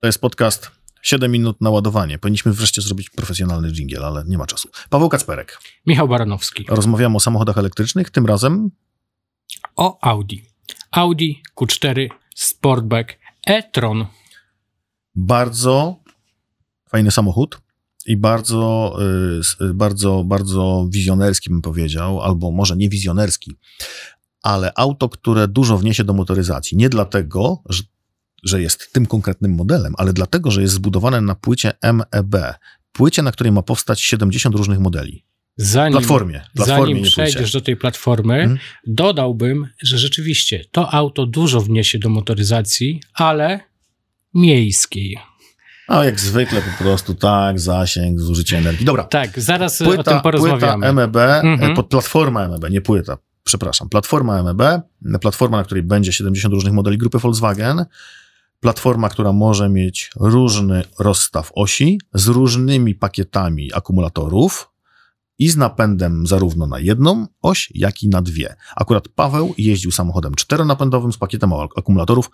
To jest podcast 7 minut na ładowanie. Powinniśmy wreszcie zrobić profesjonalny dżingiel, ale nie ma czasu. Paweł Kacperek. Michał Baranowski. Rozmawiamy o samochodach elektrycznych, tym razem O Audi. Audi Q4 Sportback e-tron. bardzo fajny samochód i bardzo, y, y, bardzo, bardzo wizjonerski bym powiedział, albo może nie wizjonerski, ale auto, które dużo wniesie do motoryzacji. Nie dlatego, że, że jest tym konkretnym modelem, ale dlatego, że jest zbudowane na płycie MEB. Płycie, na której ma powstać 70 różnych modeli. Zanim, Platformie. Platformie, zanim płycie. przejdziesz do tej platformy, Mhm. dodałbym, że rzeczywiście to auto dużo wniesie do motoryzacji, ale miejskiej. A jak zwykle po prostu tak, zasięg, zużycie energii. Dobra. Tak, zaraz o Płyta, tym porozmawiamy. płyta MEB, Mhm. e, pod platforma MEB, nie płyta, przepraszam, platforma MEB, platforma, na której będzie 70 różnych modeli grupy Volkswagen, platforma, która może mieć różny rozstaw osi, z różnymi pakietami akumulatorów i z napędem zarówno na jedną oś, jak i na dwie. Akurat Paweł jeździł samochodem czteronapędowym z pakietem akumulatorów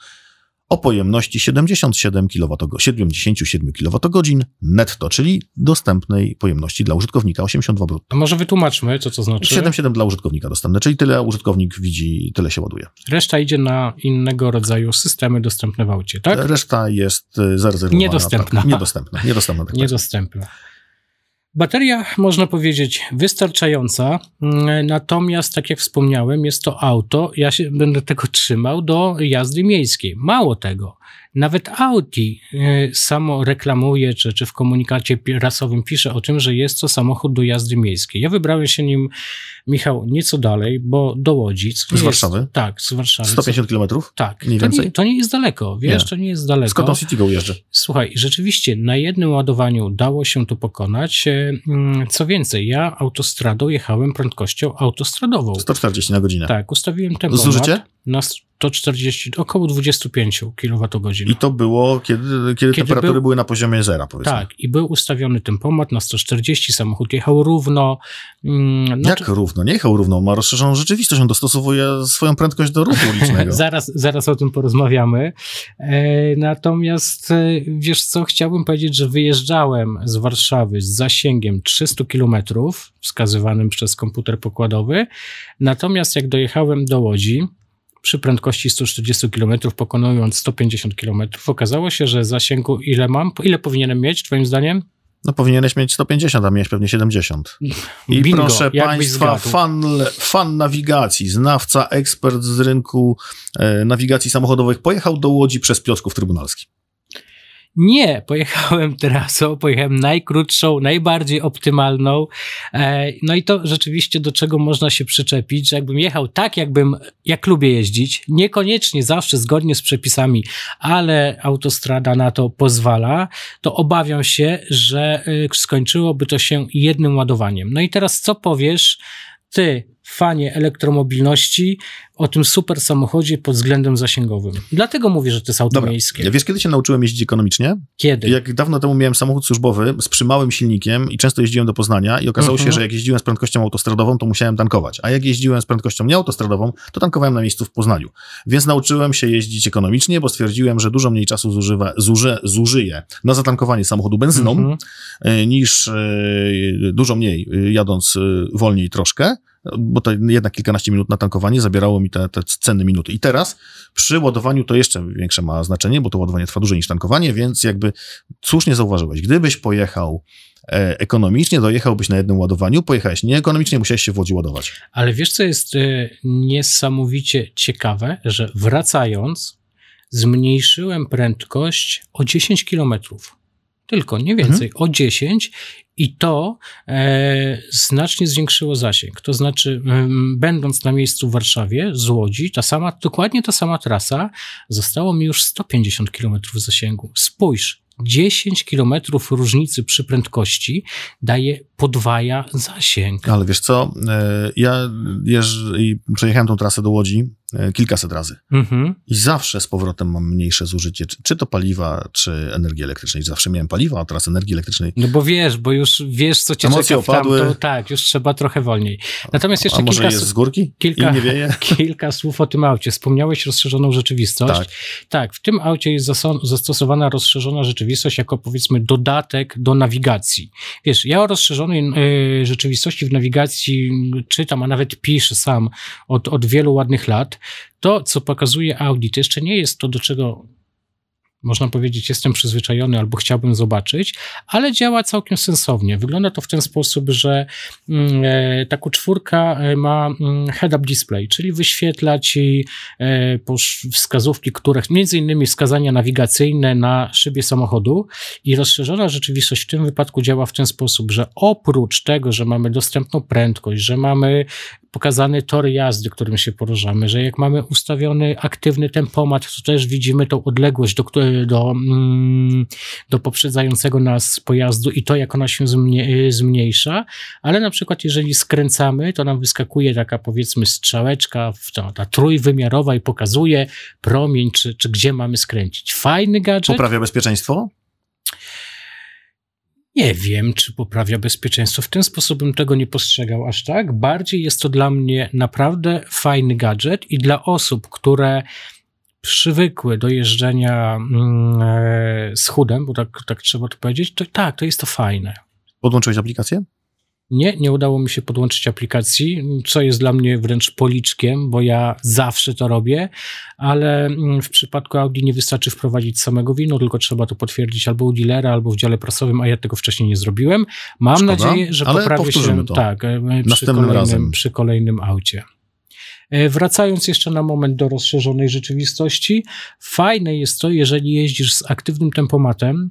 o pojemności 77 kWh, 77 kWh netto, czyli dostępnej pojemności dla użytkownika 82 brutto. To może wytłumaczmy, co to znaczy. 7,7 dla użytkownika dostępne, czyli tyle użytkownik widzi, tyle się ładuje. Reszta idzie na innego rodzaju systemy dostępne w aucie, tak? Reszta jest y, zarezerwowana. Niedostępna. Tak, niedostępna. Niedostępna, tak powiem. Niedostępna. Bateria, można powiedzieć, wystarczająca, mm, natomiast, tak jak wspomniałem, jest to auto, ja się będę tego trzymał do jazdy miejskiej. Mało tego, nawet Audi y, samo reklamuje, czy, czy w komunikacie prasowym pisze o tym, że jest to samochód do jazdy miejskiej. Ja wybrałem się nim, Michał, nieco dalej, bo do Łodzi. Z jest- Warszawy? Tak, z Warszawy. 150 km? Tak, Mniej to nie, więcej? to nie jest daleko, wiesz, Nie. to nie jest daleko. Skąd on Citigo jeżdżę? Słuchaj, rzeczywiście na jednym ładowaniu dało się to pokonać. E, mm, Co więcej, ja autostradą jechałem prędkością autostradową. 140 na godzinę. Tak, ustawiłem tempomat Zużycie? na 140, około 25 kWh. I to było, kiedy, kiedy, temperatury był- były na poziomie zera, powiedzmy. Tak, i był ustawiony tempomat na 140, samochód jechał równo. No, Jak równo? Nie jechał równo, ma rozszerzoną rzeczywistość, on dostosowuje swoją prędkość do ruchu ulicznego. Zaraz, zaraz o tym porozmawiamy. E, natomiast e, wiesz co, chciałbym powiedzieć, że wyjeżdżałem z Warszawy z zasięgiem 300 km, wskazywanym przez komputer pokładowy. Natomiast jak dojechałem do Łodzi, przy prędkości 140 km, pokonując 150 km, okazało się, że zasięgu ile mam? Ile powinienem mieć, Twoim zdaniem? No powinieneś mieć 150, a miałeś pewnie 70. I Bingo, proszę Państwa, fan, fan nawigacji, znawca, ekspert z rynku e, nawigacji samochodowych pojechał do Łodzi przez Piotrków Trybunalski. Nie, pojechałem trasą, pojechałem najkrótszą, najbardziej optymalną. E, No i to rzeczywiście do czego można się przyczepić, że jakbym jechał tak, jakbym, jak lubię jeździć, niekoniecznie zawsze zgodnie z przepisami, ale autostrada na to pozwala, to obawiam się, że y, skończyłoby to się jednym ładowaniem. No i teraz co powiesz, ty, fanie elektromobilności, o tym super samochodzie pod względem zasięgowym? Dlatego mówię, że to jest auto Dobra, miejskie. wiesz kiedy się nauczyłem jeździć ekonomicznie? Kiedy? Jak dawno temu miałem samochód służbowy z przymałym silnikiem i często jeździłem do Poznania i okazało Mhm. się, że jak jeździłem z prędkością autostradową, to musiałem tankować, a jak jeździłem z prędkością nieautostradową, to tankowałem na miejscu w Poznaniu. Więc nauczyłem się jeździć ekonomicznie, bo stwierdziłem, że dużo mniej czasu zużywa, zuży, zużyję na zatankowanie samochodu benzyną, Mhm. y, niż y, dużo mniej y, jadąc wolniej troszkę, bo to jednak kilkanaście minut na tankowanie zabierało mi te, te cenne minuty. I teraz przy ładowaniu to jeszcze większe ma znaczenie, bo to ładowanie trwa dłużej niż tankowanie, więc jakby słusznie zauważyłeś, gdybyś pojechał e, ekonomicznie, dojechałbyś na jednym ładowaniu, pojechałeś nieekonomicznie, musiałeś się w Łodzi ładować. Ale wiesz, co jest y, niesamowicie ciekawe, że wracając, zmniejszyłem prędkość o 10 km. Tylko, nie więcej, o 10 i to e, znacznie zwiększyło zasięg. To znaczy, em, będąc na miejscu w Warszawie z Łodzi, ta sama, dokładnie ta sama trasa, zostało mi już 150 km zasięgu. Spójrz, 10 km różnicy przy prędkości daje podwaja zasięg. Ale wiesz co, e, ja jeżdż, przejechałem tą trasę do Łodzi kilkaset razy. Mhm. I zawsze z powrotem mam mniejsze zużycie, czy, czy to paliwa, czy energii elektrycznej. Zawsze miałem paliwa, a teraz energii elektrycznej. No bo wiesz, bo już wiesz, co cię Emocje czeka opadły. tak, już trzeba trochę wolniej. Natomiast jeszcze A może kilka, jest z górki? kilka- I nie wieje? kilka słów o tym aucie. Wspomniałeś rozszerzoną rzeczywistość. Tak. Tak, w tym aucie jest zastosowana rozszerzona rzeczywistość jako powiedzmy dodatek do nawigacji. Wiesz, ja o rozszerzonej y, rzeczywistości w nawigacji czytam, a nawet piszę sam od, od wielu ładnych lat. To, co pokazuje Audi, to jeszcze nie jest to, do czego można powiedzieć, jestem przyzwyczajony albo chciałbym zobaczyć, ale działa całkiem sensownie. Wygląda to w ten sposób, że mm, e, ta czwórka e, ma mm, head-up display, czyli wyświetla ci e, wskazówki, które, między innymi wskazania nawigacyjne na szybie samochodu i rozszerzona rzeczywistość w tym wypadku działa w ten sposób, że oprócz tego, że mamy dostępną prędkość, że mamy pokazany tor jazdy, którym się poruszamy, że jak mamy ustawiony aktywny tempomat, to też widzimy tą odległość do, do, mm, do poprzedzającego nas pojazdu i to, jak ona się zmnie, zmniejsza, ale na przykład jeżeli skręcamy, to nam wyskakuje taka powiedzmy strzałeczka, ta, ta trójwymiarowa i pokazuje promień, czy, czy gdzie mamy skręcić. Fajny gadżet. Poprawia bezpieczeństwo? Nie wiem, czy poprawia bezpieczeństwo. W ten sposób bym tego nie postrzegał aż tak. Bardziej jest to dla mnie naprawdę fajny gadżet i dla osób, które przywykły do jeżdżenia mm, e, z chudem, bo tak, tak trzeba to powiedzieć, to tak, to jest to fajne. Podłączyłeś aplikację? Nie, nie udało mi się podłączyć aplikacji, co jest dla mnie wręcz policzkiem, bo ja zawsze to robię, ale mm, w przypadku Audi nie wystarczy wprowadzić samego winu, tylko trzeba to potwierdzić albo u dealera, albo w dziale prasowym, a ja tego wcześniej nie zrobiłem. Mam Szkoda, nadzieję, że ale poprawi się to. tak, e, przy kolejnym, razem. przy kolejnym aucie. E, Wracając jeszcze na moment do rozszerzonej rzeczywistości, fajne jest to, jeżeli jeździsz z aktywnym tempomatem,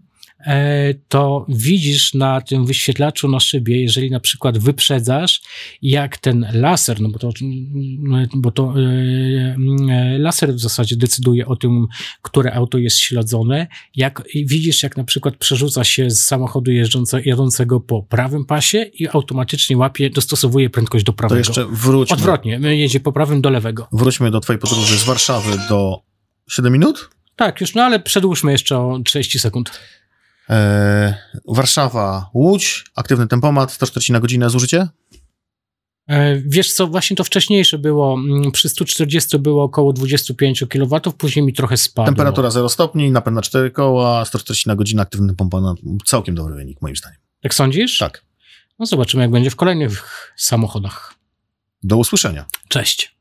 to widzisz na tym wyświetlaczu na szybie, jeżeli na przykład wyprzedzasz, jak ten laser, no bo to, bo to e, e, laser w zasadzie decyduje o tym, które auto jest śledzone, jak widzisz, jak na przykład przerzuca się z samochodu jeżdżące, jadącego po prawym pasie i automatycznie łapie, dostosowuje prędkość do To prawego. jeszcze wróćmy. Odwrotnie, jedzie po prawym do lewego. Wróćmy do twojej podróży z Warszawy do 7 minut? Tak, już, no ale przedłużmy jeszcze o 30 sekund. Eee, Warszawa, Łódź, aktywny tempomat, 140 na godzinę zużycie? E, Wiesz co, właśnie to wcześniejsze było, mm, przy 140 było około 25 kW, później mi trochę spadło. Temperatura 0 stopni, napęd na 4 koła, 140 na godzinę, aktywny tempomat. Całkiem dobry wynik, moim zdaniem. Jak sądzisz? Tak. No zobaczymy, jak będzie w kolejnych samochodach. Do usłyszenia. Cześć.